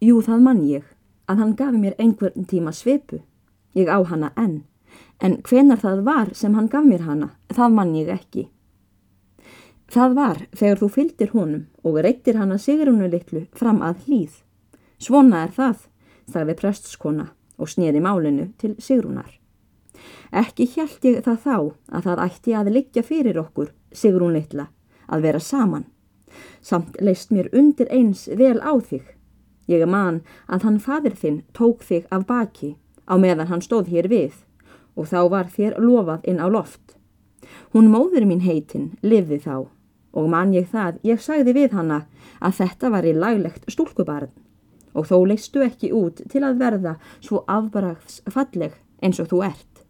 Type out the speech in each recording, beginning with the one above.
Jú, það mann ég, að hann gafi mér einhvern tíma svipu. Ég á hana enn, en hvenar það var sem hann gaf mér hana, það mann ég ekki. Það var þegar þú fylgdir honum og reyktir hana Sigrunu litlu fram að hlýð. Svona er það, sagði prestskona og snýði málinu til Sigrunar. Ekki hjælt ég það þá að það ætti að liggja fyrir okkur, Sigrun litla, að vera saman. Samt leist mér undir eins vel á þig. Ég man að hann fadir þinn tók þig af baki á meðan hann stóð hér við og þá var þér lofað inn á loft. Hún móður mín heitin lifði þá og man ég það, ég sagði við hanna að þetta var í laglegt stúlkubarn og þó leistu ekki út til að verða svo afbaraðs falleg eins og þú ert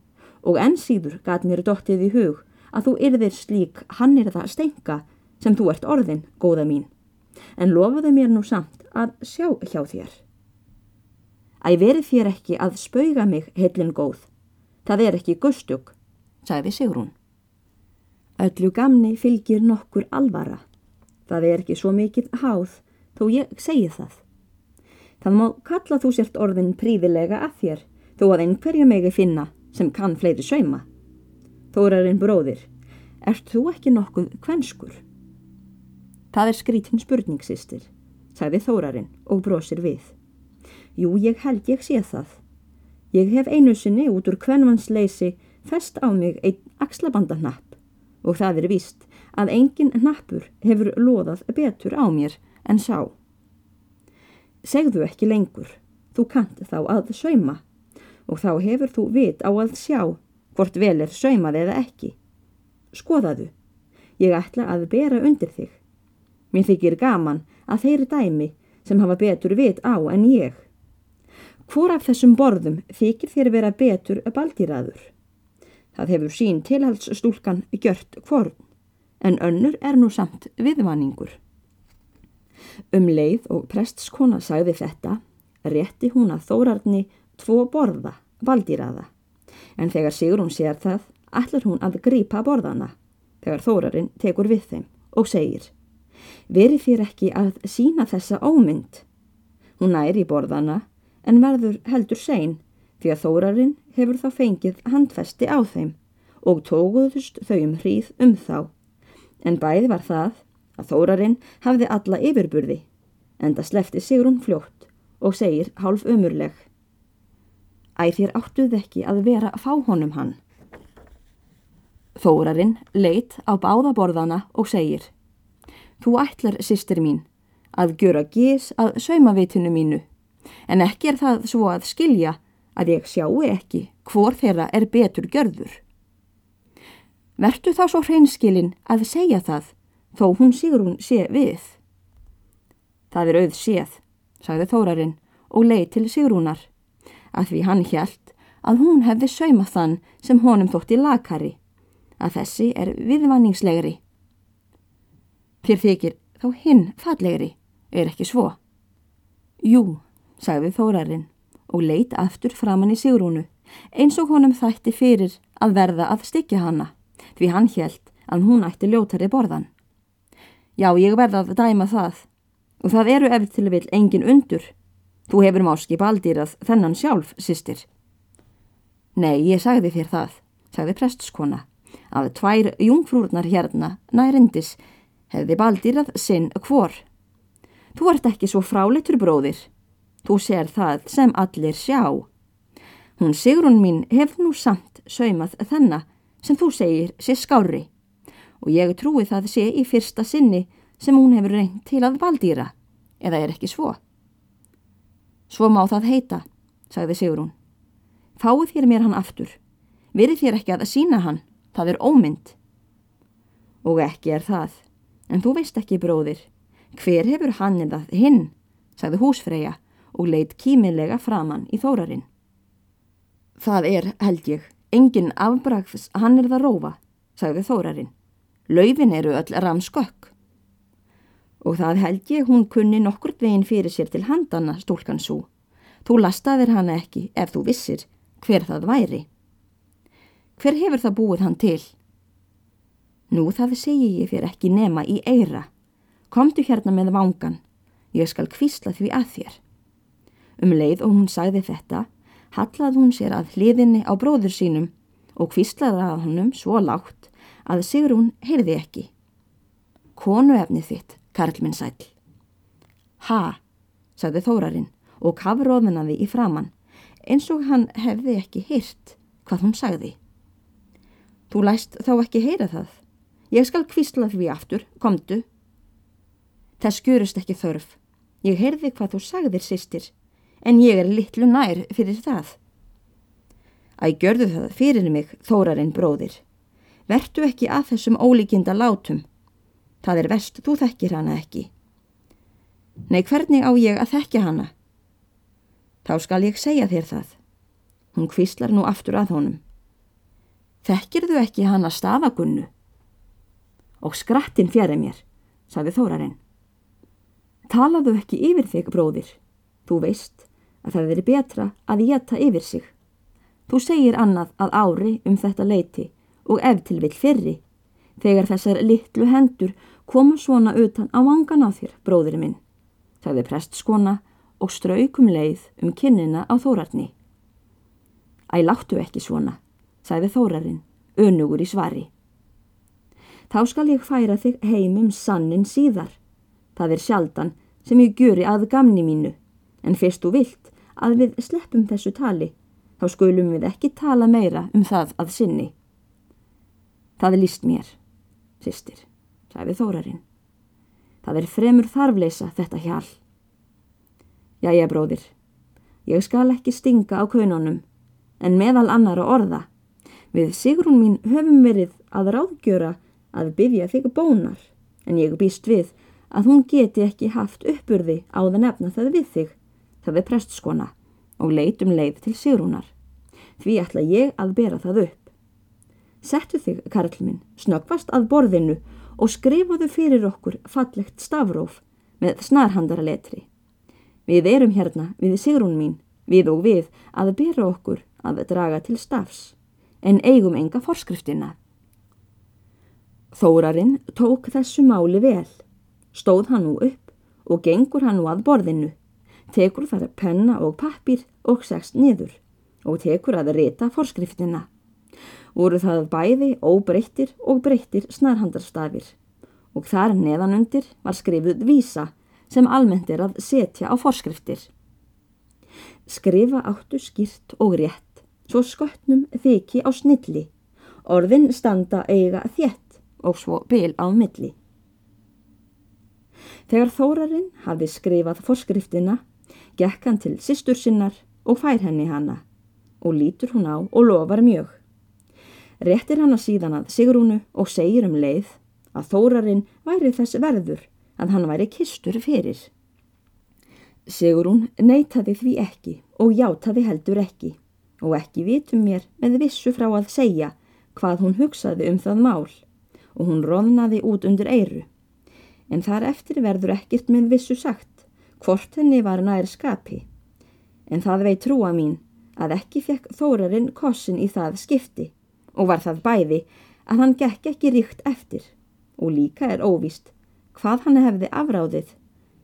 og enn síður gat mér dottið í hug að þú yrðir slík hann er það stenga sem þú ert orðin, góða mín en lofaðu mér nú samt að sjá hjá þér. Æ verið þér ekki að spauga mig heilin góð, það er ekki gustug, sagði Sigrún. Öllu gamni fylgir nokkur alvara. Það er ekki svo mikið háð, þó ég segi það. Það má kalla þú sért orðin príðilega að þér, þó að einhverju megi finna sem kann fleiri sauma. Þórarinn bróðir, ert þú ekki nokkuð kvenskur? Það er skrítin spurningsistir, sagði Þórarinn og brósir við. Jú, ég held ég sé það. Ég hef einu sinni út úr kvenvannsleysi fest á mig einn axlabandarnapp og það er víst að engin nappur hefur loðað betur á mér en sá. Segðu ekki lengur, þú kant þá að sauma og þá hefur þú vit á að sjá hvort vel er saumað eða ekki. Skoðaðu, ég ætla að bera undir þig. Mér þykir gaman að þeirri dæmi sem hafa betur vit á en ég. Hvor af þessum borðum þykir þér vera betur baldýraður? Það hefur sín tilhaldsstúlkan gjört hvorn, en önnur er nú samt viðvaningur. Um leið og prestskona sagði þetta, rétti hún að þórarni tvo borða, valdýraða, en þegar Sigrun sér það, ætlar hún að grípa borðana, þegar þórarinn tekur við þeim og segir, veri þér ekki að sína þessa ómynd. Hún næri borðana, en verður heldur sein, því að þórarinn hefur þá fengið handfesti á þeim og tókuðust þau um hríð um þá. En bæði var það að þórarinn hafði alla yfirburði, en það slefti Sigrun fljótt og segir hálf ömurleg. Æ þér áttuð ekki að vera að fá honum hann. Þórarinn leitt á báðaborðana og segir Þú ætlar, sýstir mín, að gjöra gís að saumavitinu mínu, en ekki er það svo að skilja að ég sjáu ekki hvor þeirra er betur gjörður. Vertu þá svo hreinskilin að segja það, þó hún Sigrún sé við. Það er auð séð, sagði Þórarinn og leið til Sigrúnar, að því hann hjælt að hún hefði saumað þann sem honum þótti lagkari, að þessi er viðvanningslegri. Þér þykir þá hinn fallegri, er ekki svo? Jú, sagði Þórarinn og leitt aftur framann í Sigrúnu, eins og honum þætti fyrir að verða að stykja hana, því hann hjælt að hún ætti ljótari borðan. Já, ég verða að dæma það, og það eru eftir til vil engin undur. Þú hefur máski baldýrað þennan sjálf, sýstir. Nei, ég sagði þér það, sagði prestskona, að tvær jungfrúrnar hérna, nærindis, hefði baldýrað sinn hvor. Þú ert ekki svo fráleitur bróðir. Þú sér það sem allir sjá. Hún Sigrun mín hef nú samt saumað þennan sem þú segir sé skári og ég trúi það sé í fyrsta sinni sem hún hefur reynd til að valdýra eða er ekki svo. Svo má það heita, sagði Sigrun. Fáið þér mér hann aftur. Verið þér ekki að sína hann, það er ómynd. Og ekki er það, en þú veist ekki bróðir. Hver hefur hann eða hinn, sagði húsfreyja og leitt kímilega framann í þórarinn. Það er, held ég, engin afbragðs hann er það rófa, sagði þórarinn. Laufin eru öll ramskökk. Og það held ég hún kunni nokkurt veginn fyrir sér til handana stúlkan svo. Þú lastaðir hana ekki ef þú vissir hver það væri. Hver hefur það búið hann til? Nú það segi ég fyrir ekki nema í eira. Komdu hérna með vangan. Ég skal kvísla því að þér. Um leið og hún sagði þetta, hallað hún sér að hliðinni á bróður sínum og kvíslaði að honum svo lágt að Sigrún heyrði ekki. Konu efnið þitt, Karl minn sæl. Ha, sagði Þórarinn og kafróðinaði í framann eins og hann hefði ekki heyrt hvað hún sagði. Þú læst þá ekki heyra það. Ég skal kvísla því aftur, komdu. Það skjurist ekki þörf. Ég heyrði hvað þú sagðir, sýstir, en ég er litlu nær fyrir það. Æ, gjörðu það fyrir mig, þórarinn bróðir. Vertu ekki að þessum ólíkinda látum. Það er vest, þú þekkir hana ekki. Nei, hvernig á ég að þekka hana? Þá skal ég segja þér það. Hún kvíslar nú aftur að honum. Þekkir þú ekki hana stafagunnu? Og skrattin fjari mér, sagði Þórarinn. Talaðu ekki yfir þig, bróðir. Þú veist að það veri betra að geta yfir sig. Þú segir annað að ári um þetta leiti og ef til vil fyrri, þegar þessar litlu hendur koma svona utan á vangan á þér, bróðir minn, sagði prestskona og straukum leið um kinnina á Þórarni. Æ, láttu ekki svona, sagði Þórarinn, önugur í svari. Þá skal ég færa þig heimum sannin síðar. Það er sjaldan sem ég gjöri að gamni mínu, en fyrst þú vilt að við sleppum þessu tali, þá skulum við ekki tala meira um það að sinni. Það er líst mér, sýstir, sagði Þórarinn. Það er fremur þarfleisa þetta hjál. Jæja, bróðir, ég skal ekki stinga á kaununum, en meðal annara orða. Við Sigrun mín höfum verið að ráðgjöra að byggja þig bónar, en ég býst við að hún geti ekki haft uppurði á það nefna það við þig, það er prestskona, og leitum leið til Sigrunar. Því ætla ég að bera það upp. Settu þig, Karl minn, snöggvast að borðinu og skrifaðu fyrir okkur fallegt stafróf með snarhandara letri. Við erum hérna við Sigrun mín, við og við, að bera okkur að draga til stafs, en eigum enga forskriftina. Þórarinn tók þessu máli vel, stóð hann nú upp og gengur hann nú að borðinu, tekur þar penna og pappir og sext niður og tekur að rita forskriftina. Voru það bæði óbreyttir og breyttir snarhandarstafir. Og þar neðanundir var skrifuð vísa sem almennt er að setja á forskriftir. Skrifa áttu skýrt og rétt svo sköttnum þykji á snilli, orðin standa eiga þétt og svo byl á milli. Þegar Þórarinn hafði skrifað forskriftina, gekk hann til sýstur sinnar og fær henni hana og lítur hún á og lofar mjög. Rettir hann að síðan að Sigrúnu og segir um leið að Þórarinn væri þess verður að hann væri kistur fyrir. Sigrún neytaði því ekki og játaði heldur ekki og ekki vitum mér með vissu frá að segja hvað hún hugsaði um það mál og hún róðnaði út undir eiru. En þar eftir verður ekkert með vissu sagt hvort henni var nær skapi. En það veit trúa mín að ekki fekk þórarinn kossin í það skipti og var það bæði að hann gekk ekki ríkt eftir og líka er óvist hvað hann hefði afráðið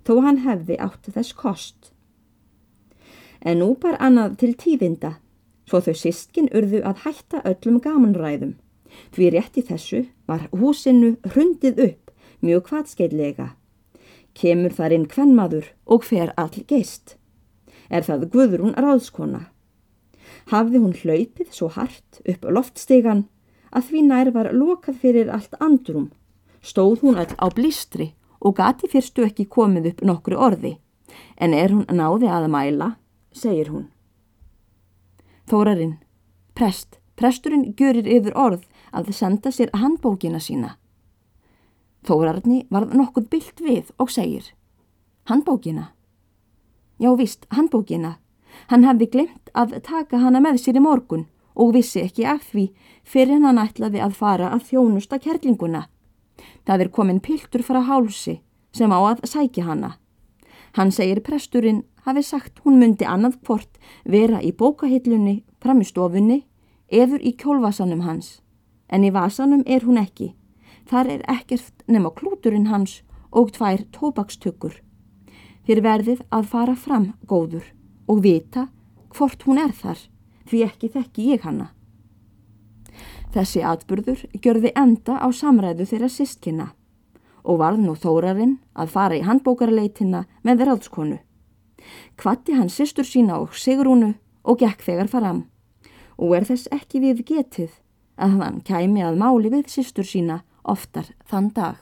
þó hann hefði átt þess kost. En nú bar annað til tíðinda svo þau sískin urðu að hætta öllum gamanræðum. Því rétt í þessu var húsinu hrundið upp mjög hvaðskeitlega. Kemur þar inn kvennmaður og fer all geist. Er það Guðrún ráðskona. Hafði hún hlaupið svo hart upp loftstegan að því nær var lokað fyrir allt andrum. Stóð hún all á blístri og gati fyrstu ekki komið upp nokkru orði. En er hún náði að mæla, segir hún. Þórarinn, prest, presturinn görir yfir orð að senda sér handbókina sína. Þórarni varð nokkuð byllt við og segir, handbókina? Já vist, handbókina. Hann hefði glemt að taka hana með sér í morgun og vissi ekki af því fyrir hann ætlaði að fara að þjónusta kerlinguna. Það er komin piltur frá hálsi sem á að sækja hana. Hann segir presturinn hafi sagt hún myndi annað hvort vera í bókahillunni fram í stofunni eður í kjólvasanum hans. En í vasanum er hún ekki. Þar er ekkert nema klúturinn hans og tvær tóbakstökkur. Þér verðið að fara fram góður og vita hvort hún er þar því ekki þekki ég hanna. Þessi atburður gjörði enda á samræðu þeirra sístkina og varð nú þórarinn að fara í handbókarleitina með ráðskonu. Kvatti hann sýstur sína og Sigrúnu og gekk þegar faram og er þess ekki við getið að hann kæmi að máli við sýstur sína oftar þann dag.